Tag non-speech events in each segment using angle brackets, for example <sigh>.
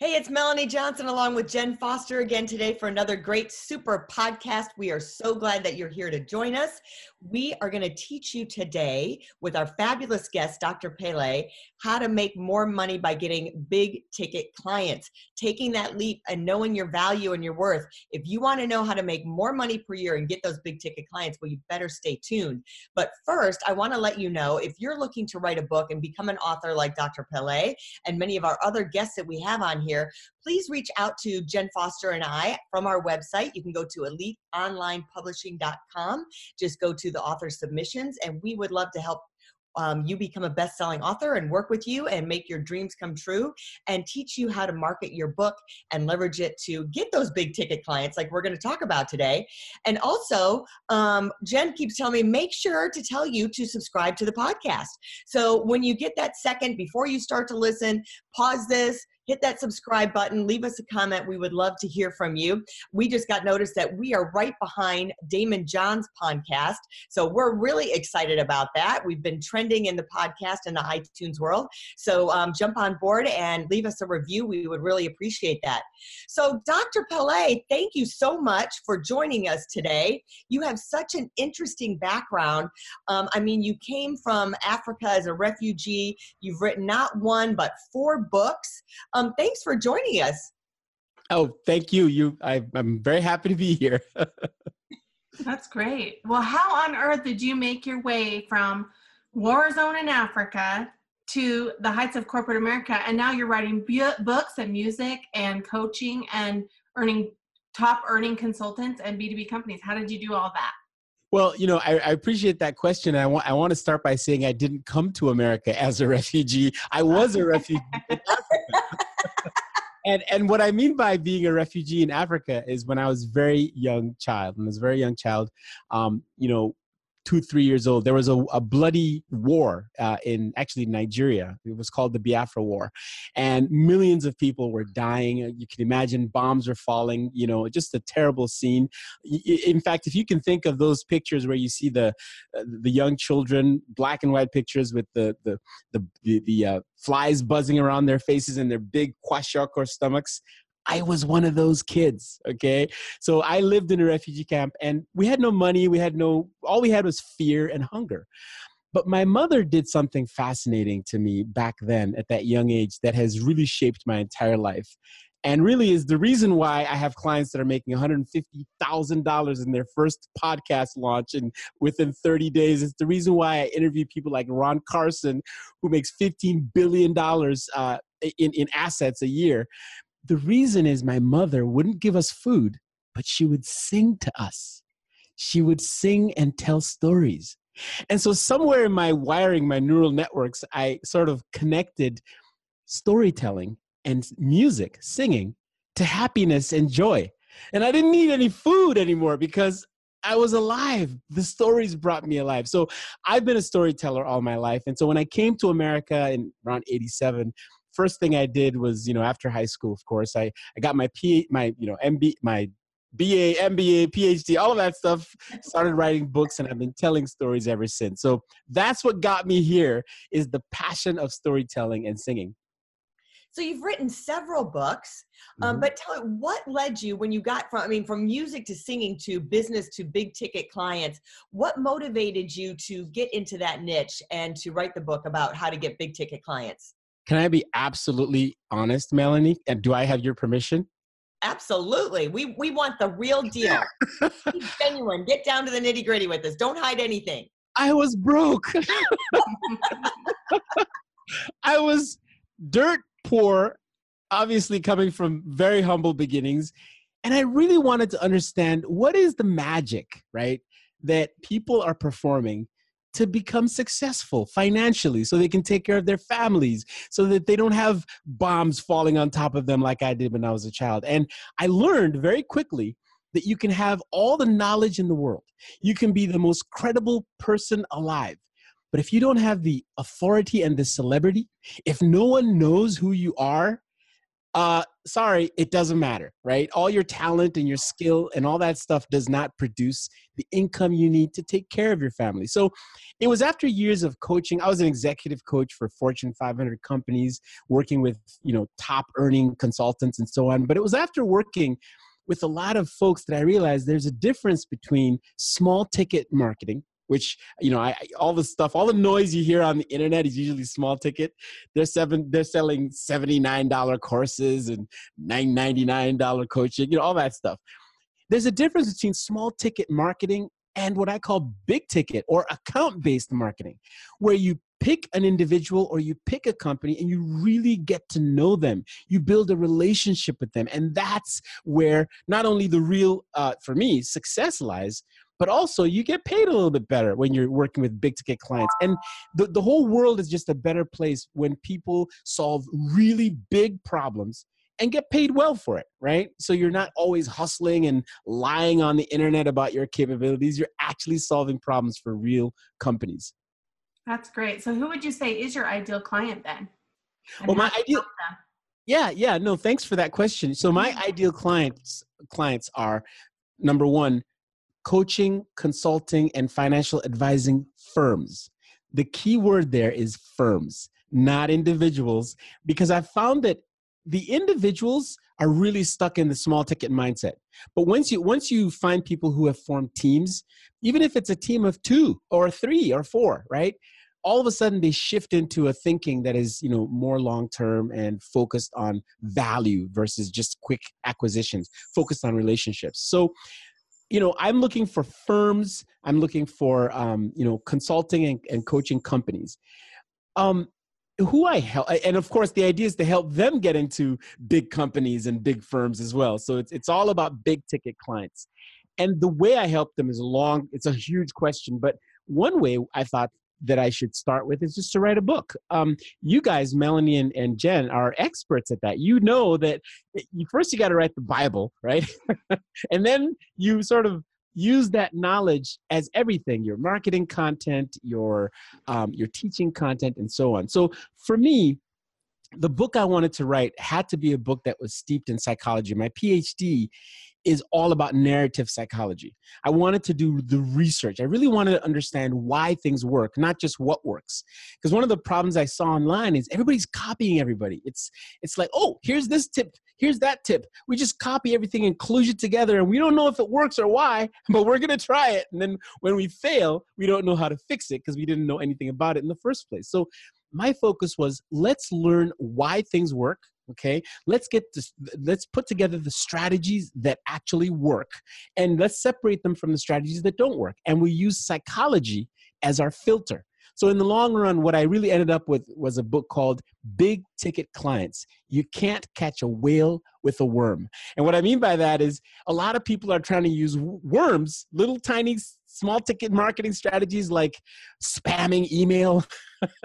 Hey, it's Melanie Johnson along with Jen Foster again today for another great super podcast. We are so glad that you're here to join us. We are going to teach you today with our fabulous guest, Dr. Pele, how to make more money by getting big ticket clients, taking that leap and knowing your value and your worth. If you want to know how to make more money per year and get those big ticket clients, well, you better stay tuned. But first, I want to let you know if you're looking to write a book and become an author like Dr. Pele and many of our other guests that we have on here, please reach out to Jen Foster and I from our website. You can go to eliteonlinepublishing.com. Just go to the author submissions, and we would love to help um, you become a best selling author and work with you and make your dreams come true and teach you how to market your book and leverage it to get those big ticket clients like we're going to talk about today. And also, um, Jen keeps telling me make sure to tell you to subscribe to the podcast. So when you get that second, before you start to listen, pause this hit that subscribe button, leave us a comment. We would love to hear from you. We just got noticed that we are right behind Daymond John's podcast. So we're really excited about that. We've been trending in the podcast in the iTunes world. So um, jump on board and leave us a review. We would really appreciate that. So, Dr. Pele, thank you so much for joining us today. You have such an interesting background. Um, I mean, you came from Africa as a refugee. You've written not one, but four books. Um, thanks for joining us. Oh, thank you. You, I, I'm very happy to be here. <laughs> That's great. Well, how on earth did you make your way from war zone in Africa to the heights of corporate America, and now you're writing bu- books and music and coaching and earning top earning consultants and B2B companies? How did you do all that? Well, you know, I, I, appreciate that question. I want I want to start by saying I didn't come to America as a <laughs> refugee. I was a refugee. And and what I mean by being a refugee in Africa is when I was very young child, I was a very young child, um, you know, two, three years old, there was a, a bloody war uh, in actually Nigeria. It was called the Biafra War. And millions of people were dying. You can imagine bombs were falling, you know, just a terrible scene. In fact, if you can think of those pictures where you see the, uh, the young children, black and white pictures with the, the, the, the, the uh, flies buzzing around their faces and their big kwashiorkor stomachs, I was one of those kids. Okay. So I lived in a refugee camp and we had no money. We had no, all we had was fear and hunger. But my mother did something fascinating to me back then at that young age that has really shaped my entire life. And really is the reason why I have clients that are making $150,000 in their first podcast launch and within 30 days. It's the reason why I interview people like Ron Carson, who makes $15 billion uh, in, in assets a year the reason is my mother wouldn't give us food, but she would sing to us. She would sing and tell stories. And so, somewhere in my wiring, my neural networks, I sort of connected storytelling and music, singing, to happiness and joy. And I didn't need any food anymore because I was alive. The stories brought me alive. So I've been a storyteller all my life. And so when I came to America in around 87, first thing I did was, you know, after high school, of course, I, I got my P, my, you know, MB, my BA, MBA, PhD, all of that stuff, started writing books and I've been telling stories ever since. So that's what got me here is the passion of storytelling and singing. So you've written several books, um, mm-hmm. but tell me what led you when you got from I mean from music to singing to business to big ticket clients. What motivated you to get into that niche and to write the book about how to get big ticket clients? Can I be absolutely honest, Melanie? And do I have your permission? Absolutely. We we want the real <laughs> deal. genuine. Get down to the nitty gritty with us. Don't hide anything. I was broke. <laughs> I was dirt poor, obviously coming from very humble beginnings. And I really wanted to understand what is the magic, right, that people are performing to become successful financially so they can take care of their families so that they don't have bombs falling on top of them like I did when I was a child. And I learned very quickly that you can have all the knowledge in the world. You can be the most credible person alive. But if you don't have the authority and the celebrity, if no one knows who you are, uh, sorry, it doesn't matter, right? All your talent and your skill and all that stuff does not produce the income you need to take care of your family. So it was after years of coaching. I was an executive coach for Fortune 500 companies, working with, you know, top earning consultants and so on. But it was after working with a lot of folks that I realized there's a difference between small ticket marketing, which you know, I, all the stuff, all the noise you hear on the internet is usually small ticket. They're seven, they're selling seventy nine dollar courses and nine ninety nine dollar coaching, you know, all that stuff. There's a difference between small ticket marketing and what I call big ticket or account based marketing, where you pick an individual or you pick a company and you really get to know them. You build a relationship with them. And that's where not only the real, uh, for me, success lies, but also you get paid a little bit better when you're working with big ticket clients. And the, the whole world is just a better place when people solve really big problems and get paid well for it, right? So you're not always hustling and lying on the internet about your capabilities. You're actually solving problems for real companies. That's great. So who would you say is your ideal client then? And well, my ideal Yeah, yeah, no, thanks for that question. So my mm-hmm. ideal clients clients are number 1 coaching, consulting and financial advising firms. The key word there is firms, not individuals because I found that the individuals are really stuck in the small ticket mindset but once you once you find people who have formed teams even if it's a team of two or three or four right all of a sudden they shift into a thinking that is you know more long term and focused on value versus just quick acquisitions focused on relationships so you know i'm looking for firms i'm looking for um, you know consulting and, and coaching companies um, who I help, and of course, the idea is to help them get into big companies and big firms as well. So it's it's all about big ticket clients, and the way I help them is a long. It's a huge question, but one way I thought that I should start with is just to write a book. Um, you guys, Melanie and, and Jen, are experts at that. You know that you, first you got to write the Bible, right? <laughs> and then you sort of use that knowledge as everything your marketing content your um, your teaching content and so on so for me the book i wanted to write had to be a book that was steeped in psychology my phd is all about narrative psychology. I wanted to do the research. I really wanted to understand why things work, not just what works. Because one of the problems I saw online is everybody's copying everybody. It's it's like, oh, here's this tip, here's that tip. We just copy everything and kludge it together, and we don't know if it works or why, <laughs> but we're gonna try it. And then when we fail, we don't know how to fix it because we didn't know anything about it in the first place. So my focus was let's learn why things work okay? Let's get this let's put together the strategies that actually work and let's separate them from the strategies that don't work and we use psychology as our filter so in the long run what i really ended up with was a book called big ticket clients you can't catch a whale with a worm and what i mean by that is a lot of people are trying to use worms little tiny small ticket marketing strategies like spamming email <laughs>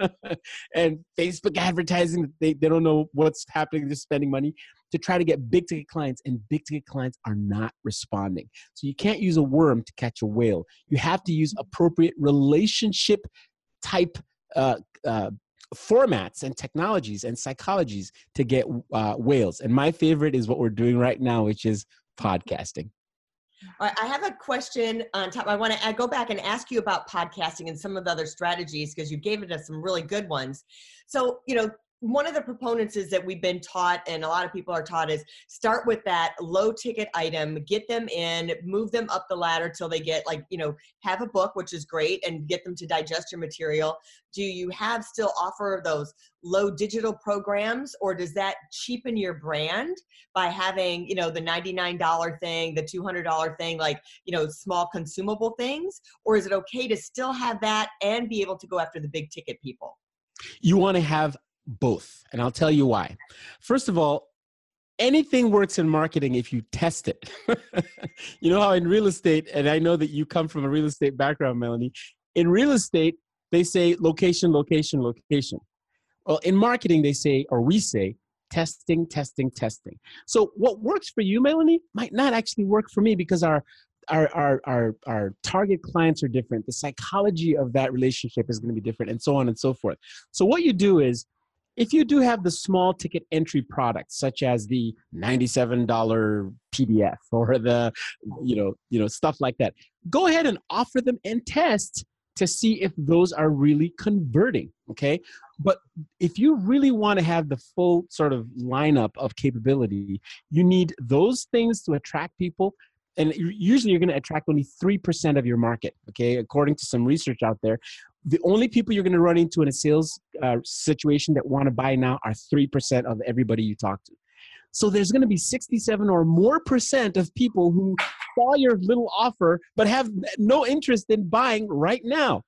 and Facebook advertising. They, they don't know what's happening, they're spending money to try to get big ticket clients, and big ticket clients are not responding. So you can't use a worm to catch a whale. You have to use appropriate relationship type uh, uh, formats and technologies and psychologies to get uh, whales. And my favorite is what we're doing right now, which is podcasting. I have a question on top. I want to go back and ask you about podcasting and some of the other strategies because you gave it us some really good ones. So, you know, one of the proponents is that we've been taught and a lot of people are taught is start with that low ticket item get them in move them up the ladder till they get like you know have a book which is great and get them to digest your material. Do you have still offer those low digital programs or does that cheapen your brand by having you know the $99 thing the $200 thing like you know small consumable things? Or is it okay to still have that and be able to go after the big ticket people? You want to have both. And I'll tell you why. First of all, anything works in marketing if you test it. <laughs> you know how in real estate, and I know that you come from a real estate background, Melanie, in real estate, they say location, location, location. Well, in marketing, they say, or we say, testing, testing, testing. So what works for you, Melanie, might not actually work for me because our our, our, our, our target clients are different. The psychology of that relationship is going to be different, and so on and so forth. So, what you do is if you do have the small ticket entry products such as the $97 pdf or the you know you know stuff like that go ahead and offer them and test to see if those are really converting okay? But if you really want to have the full sort of lineup of capability you need those things to attract people and usually you're going to attract only 3% of your market okay? According to some research out there the only people you're going to run into in a sales uh, situation that want to buy now are 3% of everybody you talk to. So there's going to be 67 or more percent of people who saw your little offer but have no interest in buying right now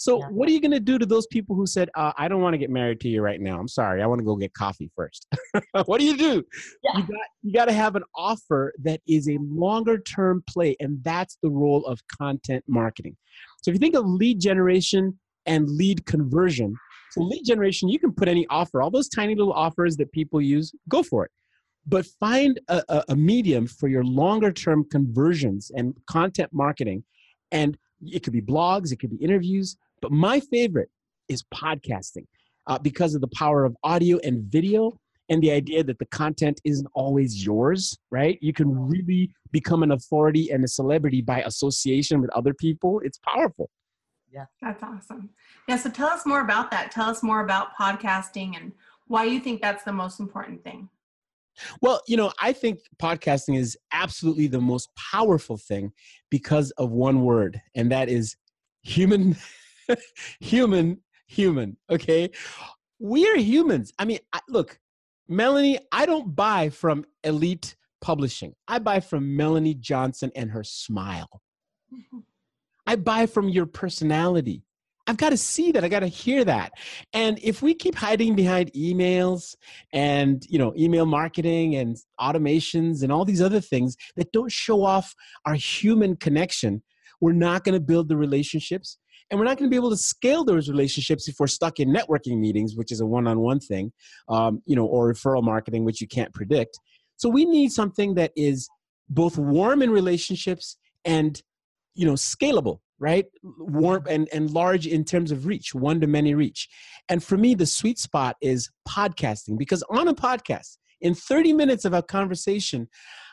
so yeah. what are you going to do to those people who said, uh, "I don't want to get married to you right now. I'm sorry. I want to go get coffee first. <laughs> what do you do? Yeah. You got you got to have an offer that is a longer term play, and that's the role of content marketing. So if you think of lead generation and lead conversion, so lead generation, you can put any offer, all those tiny little offers that people use, go for it. But find a, a, a medium for your longer term conversions and content marketing. And it could be blogs, it could be interviews, but my favorite is podcasting uh, because of the power of audio and video and the idea that the content isn't always yours, right? You can really become an authority and a celebrity by association with other people. It's powerful. Yeah. That's awesome. Yeah. So tell us more about that. Tell us more about podcasting and why you think that's the most important thing. Well, you know, I think podcasting is absolutely the most powerful thing because of one word, and that is human <laughs> <laughs> human, human. Okay. We're humans. I mean, look, Melanie, I don't buy from elite publishing. I buy from Melanie Johnson and her smile. I buy from your personality. I've got to see that. I got to hear that. And if we keep hiding behind emails and, you know, email marketing and automations and all these other things that don't show off our human connection, we're not going to build the relationships and we're not going to be able to scale those relationships if we're stuck in networking meetings which is a one-on-one thing um, you know or referral marketing which you can't predict. So we need something that is both warm in relationships and you know scalable right? Warm and, and large in terms of reach one to many reach. And for me the sweet spot is podcasting because on a podcast in 30 minutes of a conversation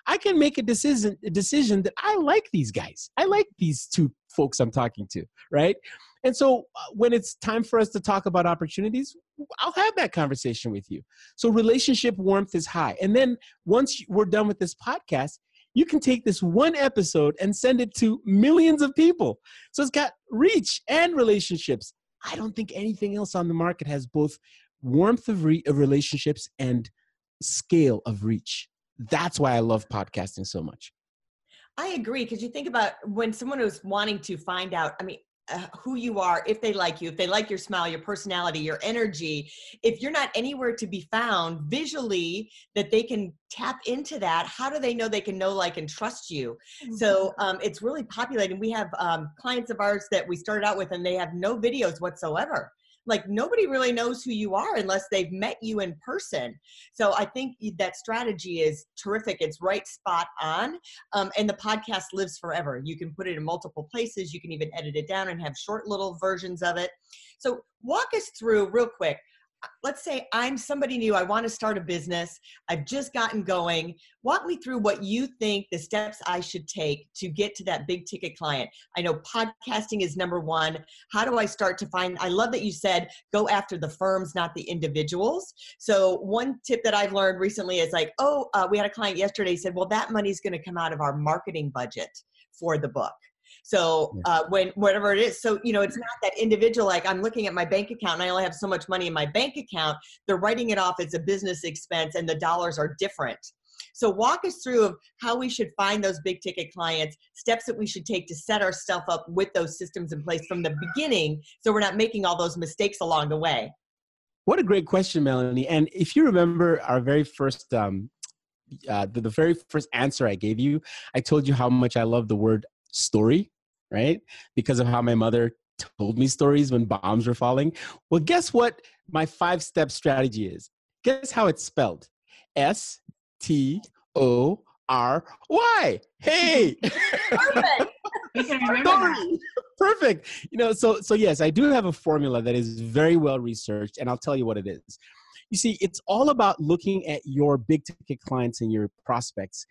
I can make a decision a decision that I like these guys. I like these two folks I'm talking to, right? And so uh, when it's time for us to talk about opportunities, I'll have that conversation with you. So relationship warmth is high. And then once we're done with this podcast, you can take this one episode and send it to millions of people. So it's got reach and relationships. I don't think anything else on the market has both warmth of, re- of relationships and scale of reach that's why I love podcasting so much. I agree because you think about when someone is wanting to find out, I mean, uh, who you are, if they like you, if they like your smile, your personality, your energy, if you're not anywhere to be found visually that they can tap into that, how do they know they can know, like, and trust you? Mm-hmm. So um, it's really populating. We have um, clients of ours that we started out with and they have no videos whatsoever like nobody really knows who you are unless they've met you in person. So i think that strategy is terrific. It's right spot on um, and the podcast lives forever. You can put it in multiple places. You can even edit it down and have short little versions of it. So walk us through real quick let's say I'm somebody new, I want to start a business, I've just gotten going. Walk me through what you think the steps I should take to get to that big ticket client. I know podcasting is number one. How do I start to find? I love that you said go after the firms, not the individuals. So, one tip that I've learned recently is like, oh, uh, we had a client yesterday said, well, that money's going to come out of our marketing budget for the book. So uh, when whatever it is, so you know, it's not that individual. Like I'm looking at my bank account and I only have so much money in my bank account. They're writing it off as a business expense, and the dollars are different. So walk us through of how we should find those big ticket clients, steps that we should take to set our stuff up with those systems in place from the beginning, so we're not making all those mistakes along the way. What a great question, Melanie. And if you remember our very first um, uh, the, the, very first answer I gave you, I told you how much I love the word story right? Because of how my mother told me stories when bombs were falling. Well, guess what my five step strategy is? Guess how it's spelled? S T O R Y. Hey. <laughs> Perfect. We can <laughs> remember that. Story. Perfect. You know, so so yes, I do have a formula that is very well researched, and I'll tell you what it is. You see, it's all about looking at your big ticket clients and your prospects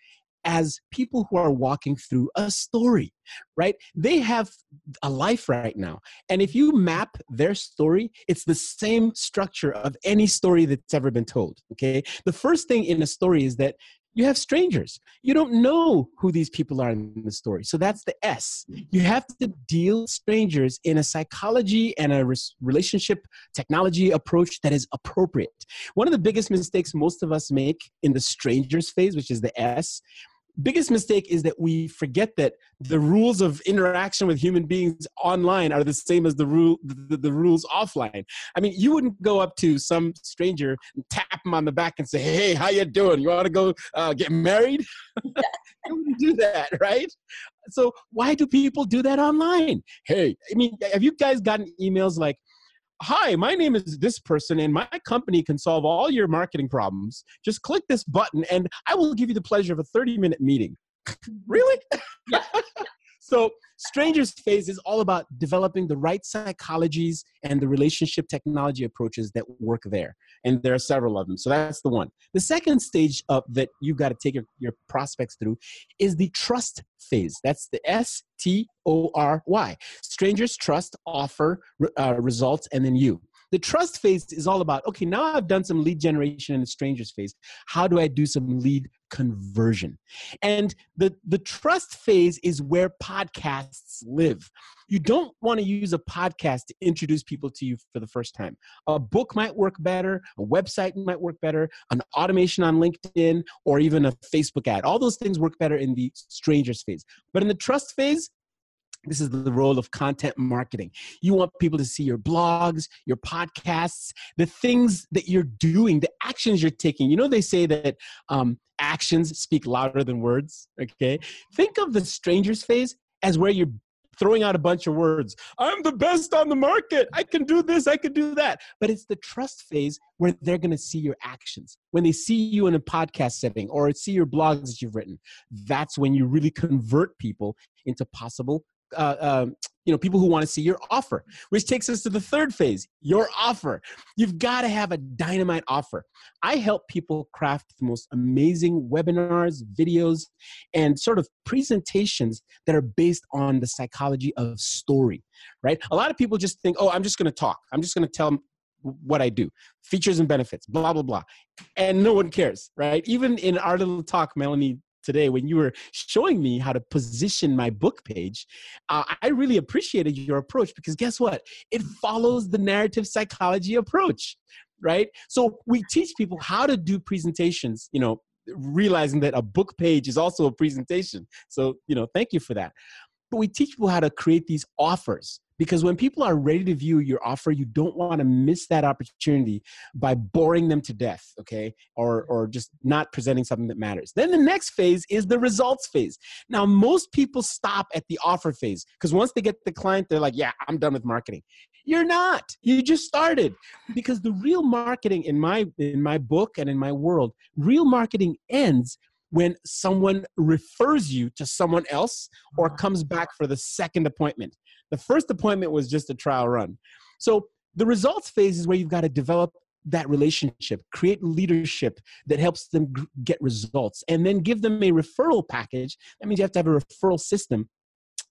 as people who are walking through a story, right? They have a life right now. And if you map their story, it's the same structure of any story that's ever been told, okay? The first thing in a story is that you have strangers. You don't know who these people are in the story. So that's the S. You have to deal strangers in a psychology and a relationship technology approach that is appropriate. One of the biggest mistakes most of us make in the strangers phase, which is the S, biggest mistake is that we forget that the rules of interaction with human beings online are the same as the rule the, the rules offline. I mean you wouldn't go up to some stranger and tap him on the back and say hey how you doing? You want to go uh, get married? <laughs> You wouldn't do that right? So why do people do that online? Hey i mean have you guys gotten emails like Hi, my name is this person, and my company can solve all your marketing problems. Just click this button, and I will give you the pleasure of a 30 minute meeting. <laughs> really? Yeah. <laughs> so, Strangers Phase is all about developing the right psychologies and the relationship technology approaches that work there. And there are several of them. So, that's the one. The second stage up that you've got to take your, your prospects through is the trust phase. That's the S T O R Y. Strangers trust, offer, uh, results, and then you. The trust phase is all about okay, now I've done some lead generation in the strangers phase. How do I do some lead conversion? And the, the trust phase is where podcasts live. You don't want to use a podcast to introduce people to you for the first time. A book might work better, a website might work better, an automation on LinkedIn, or even a Facebook ad. All those things work better in the strangers phase. But in the trust phase, this is the role of content marketing. You want people to see your blogs, your podcasts, the things that you're doing, the actions you're taking. You know, they say that um, actions speak louder than words. Okay. Think of the strangers phase as where you're throwing out a bunch of words. I'm the best on the market. I can do this. I can do that. But it's the trust phase where they're going to see your actions. When they see you in a podcast setting or see your blogs that you've written, that's when you really convert people into possible uh, um, you know people who want to see your offer which takes us to the third phase your offer you've got to have a dynamite offer i help people craft the most amazing webinars videos and sort of presentations that are based on the psychology of story right a lot of people just think oh i'm just going to talk i'm just going to tell what I do, features and benefits, blah, blah, blah. And no one cares, right? Even in our little talk, Melanie today when you were showing me how to position my book page uh, i really appreciated your approach because guess what? It follows the narrative psychology approach right? So we teach people how to do presentations you know realizing that a book page is also a presentation. So you know thank you for that. But we teach people how to create these offers because when people are ready to view your offer you don't want to miss that opportunity by boring them to death okay? Or or just not presenting something that matters. Then the next phase is the results phase. Now most people stop at the offer phase because once they get the client they're like yeah i'm done with marketing. You're not. You just started. Because the real marketing in my in my book and in my world real marketing ends when someone refers you to someone else or uh-huh. comes back for the second appointment the first appointment was just a trial run. So the results phase is where you've got to develop that relationship, create leadership that helps them get results, and then give them a referral package. That means you have to have a referral system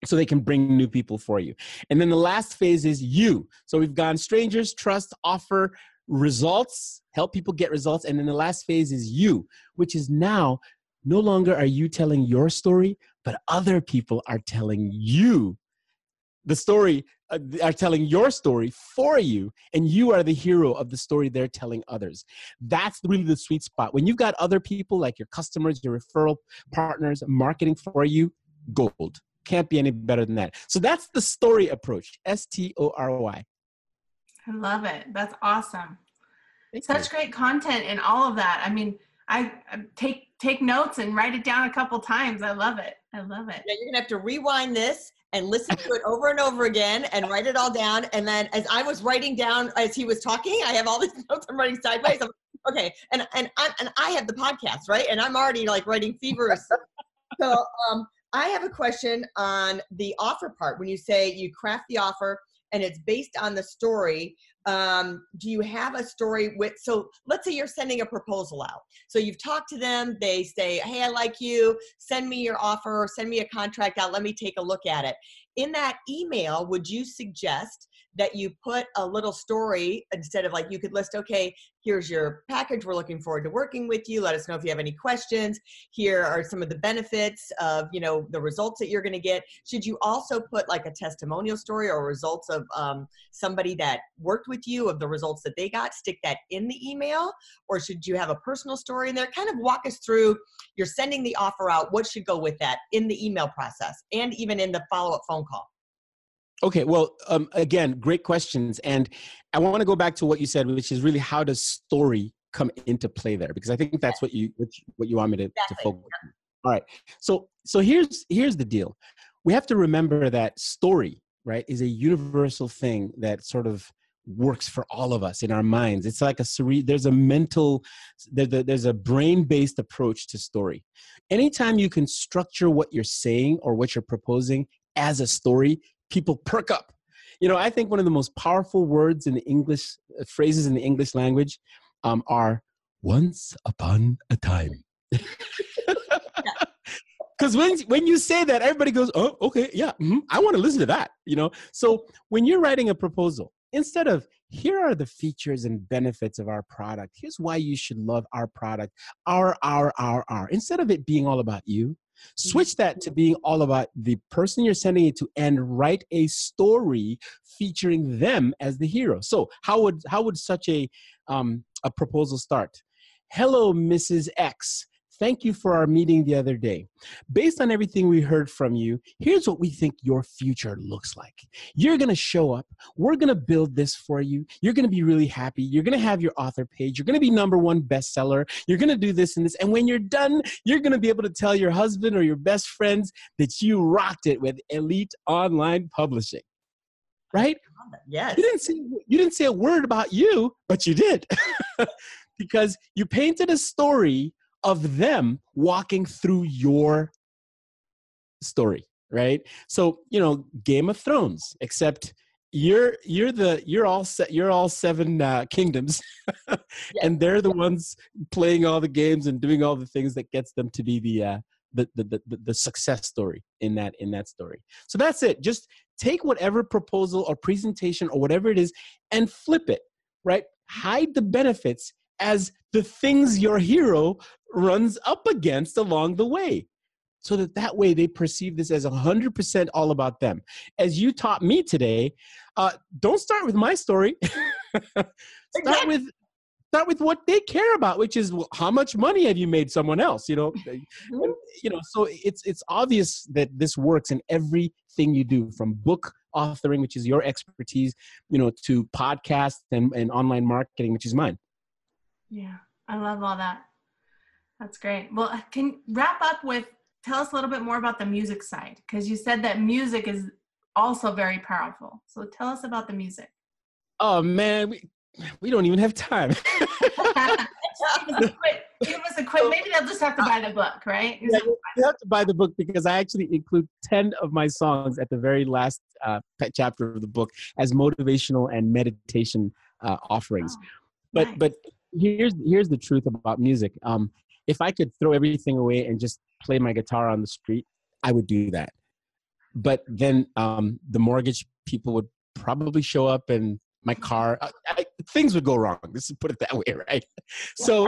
so they can bring new people for you. And then the last phase is you. So we've gone strangers, trust, offer, results, help people get results. And then the last phase is you, which is now no longer are you telling your story, but other people are telling you the story uh, are telling your story for you and you are the hero of the story they're telling others that's really the sweet spot when you've got other people like your customers your referral partners marketing for you gold can't be any better than that so that's the story approach s-t-o-r-y I love it. That's awesome. Thank Such you. great content and all of that. I mean, I I take take notes and write it down a couple times. I love it. I love it. Yeah, you're gonna have to rewind this and listen to it over and over again and write it all down. And then as I was writing down as he was talking, I have all these <laughs> notes I'm writing sideways. I'm, okay, and and I and I have the podcast right, and I'm already like writing fevers. so um, I have a question on the offer part. When you say you craft the offer and it's based on the story, um, do you have a story with so let's say you're sending a proposal out. So you've talked to them they say hey i like you. Send me your offer or send me a contract out. Let me take a look at it. In that email would you suggest that you put a little story instead of like you could list okay here's your package. We're looking forward to working with you. Let us know if you have any questions. Here are some of the benefits of you know the results that you're going to get. Should you also put like a testimonial story or results of um, somebody that worked with you of the results that they got stick that in the email or should you have a personal story in there kind of walk us through you're sending the offer out what should go with that in the email process and even in the follow-up phone call Okay, well, um, again, great questions, and I want to go back to what you said, which is really how does story come into play there? Because I think that's what you what you, what you want me to, exactly. to focus. On. All right, so so here's here's the deal. We have to remember that story, right, is a universal thing that sort of works for all of us in our minds. It's like a cere- there's a mental, there's a brain-based approach to story. Anytime you can structure what you're saying or what you're proposing as a story, people perk up. You know, I think one of the most powerful words in the English, uh, phrases in the English language um, are once upon a time. <laughs> Because when, when you say that, everybody goes, oh, okay, yeah, mm-hmm, I want to listen to that, you know? So when you're writing a proposal, instead of here are the features and benefits of our product, here's why you should love our product, our, our, our, our, instead of it being all about you, Switch that to being all about the person you're sending it to and write a story featuring them as the hero. So how would how would such a um, a proposal start? Hello, Mrs. X. Thank you for our meeting the other day. Based on everything we heard from you, here's what we think your future looks like. You're going to show up. We're going to build this for you. You're going to be really happy. You're going to have your author page. You're going to be number one bestseller. You're going to do this and this. And when you're done, you're going to be able to tell your husband or your best friends that you rocked it with elite online publishing. Right? Yes. You didn't say you didn't say a word about you, but you did. <laughs> because you painted a story of them walking through your story right? So you know game of thrones except you're you're the you're all set you're all seven uh, kingdoms <laughs> yes. and they're the ones playing all the games and doing all the things that gets them to be the uh the, the, the, the success story in that in that story. So that's it. Just take whatever proposal or presentation or whatever it is and flip it right? Hide the benefits as the things your hero runs up against along the way so that that way they perceive this as 100% all about them as you taught me today uh, don't start with my story <laughs> start exactly. with start with what they care about which is well, how much money have you made someone else you know <laughs> mm-hmm. you know so it's it's obvious that this works in everything you do from book authoring which is your expertise you know to podcast and, and online marketing which is mine yeah, I love all that. That's great. Well, uh, can wrap up with tell us a little bit more about the music side because you said that music is also very powerful. So tell us about the music. Oh man, we, we don't even have time. <laughs> give, us a quick, give us a quick. Maybe they'll just have to buy the book, right? Yeah, you have to buy the book because I actually include ten of my songs at the very last uh, chapter of the book as motivational and meditation uh, offerings. Oh, but nice. but here's here's the truth about music. Um, if I could throw everything away and just play my guitar on the street, I would do that. But then um, the mortgage people would probably show up, and my car I, I, things would go wrong. Let's put it that way, <laughs> right? So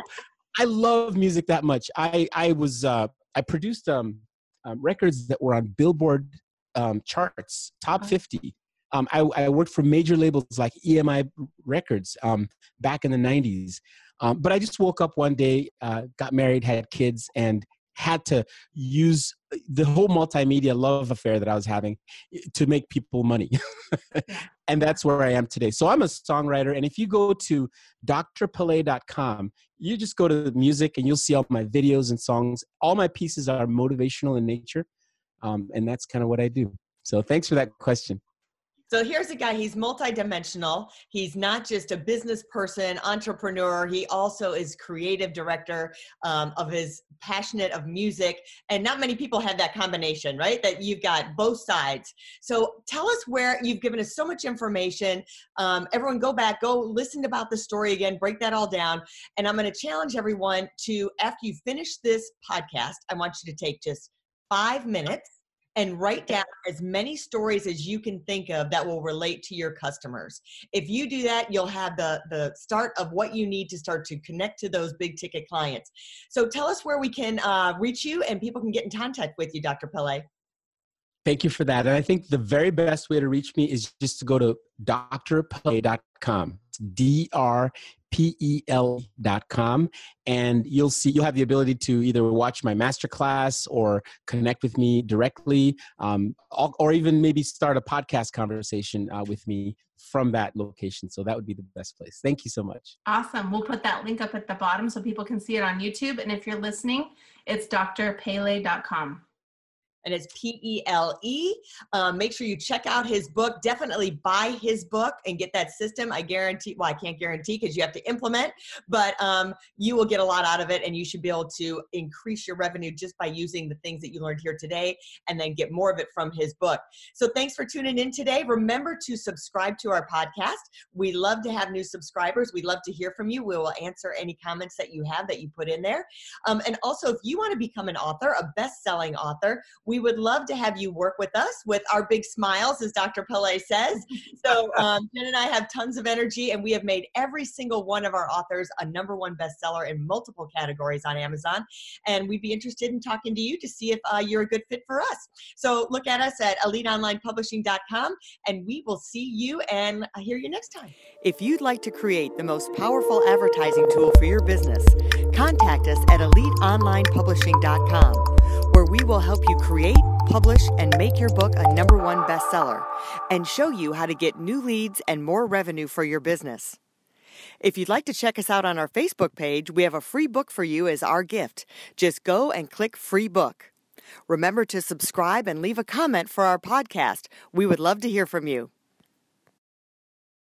I love music that much. I I was uh, I produced um, um, records that were on Billboard um, charts, top fifty. Um, I, I, worked for major labels like EMI Records um, back in the 90s. Um, but I just woke up one day, uh, got married, had kids, and had to use the whole multimedia love affair that I was having to make people money. <laughs> and that's where I am today. So I'm a songwriter. And if you go to drpele.com, you just go to the music and you'll see all my videos and songs. All my pieces are motivational in nature. um, and that's kind of what I do. So thanks for that question. So here's a guy, he's multidimensional. He's not just a business person, entrepreneur. He also is creative director um, of his passionate of music. And not many people have that combination, right? That you've got both sides. So tell us where you've given us so much information. Um, everyone go back, go listen about the story again, break that all down. And I'm going to challenge everyone to, after you finish this podcast, I want you to take just five minutes and write down as many stories as you can think of that will relate to your customers. If you do that, you'll have the the start of what you need to start to connect to those big ticket clients. So tell us where we can uh, reach you and people can get in contact with you, Dr. Pele. Thank you for that. And I think the very best way to reach me is just to go to D R P-E-L and you'll see you'll have the ability to either watch my masterclass or connect with me directly um, or even maybe start a podcast conversation uh, with me from that location. So that would be the best place. Thank you so much. Awesome. We'll put that link up at the bottom so people can see it on youtube. And if you're listening it's drpele.com and it's P E L E. Um, make sure you check out his book. Definitely buy his book and get that system. I guarantee, well, I can't guarantee because you have to implement, but um, you will get a lot out of it and you should be able to increase your revenue just by using the things that you learned here today and then get more of it from his book. So thanks for tuning in today. Remember to subscribe to our podcast. We love to have new subscribers. We'd love to hear from you. We will answer any comments that you have that you put in there. Um, and also, if you want to become an author, a best selling author, we we would love to have you work with us with our big smiles, as Dr. Pele says. So <laughs> um, Jen and I have tons of energy, and we have made every single one of our authors a number one bestseller in multiple categories on Amazon. And we'd be interested in talking to you to see if uh, you're a good fit for us. So look at us at eliteonlinepublishing.com, and we will see you and I hear you next time. If you'd like to create the most powerful advertising tool for your business, contact us at eliteonlinepublishing.com where we will help you create, publish, and make your book a number one bestseller and show you how to get new leads and more revenue for your business. If you'd like to check us out on our Facebook page, we have a free book for you as our gift. Just go and click free book. Remember to subscribe and leave a comment for our podcast. We would love to hear from you.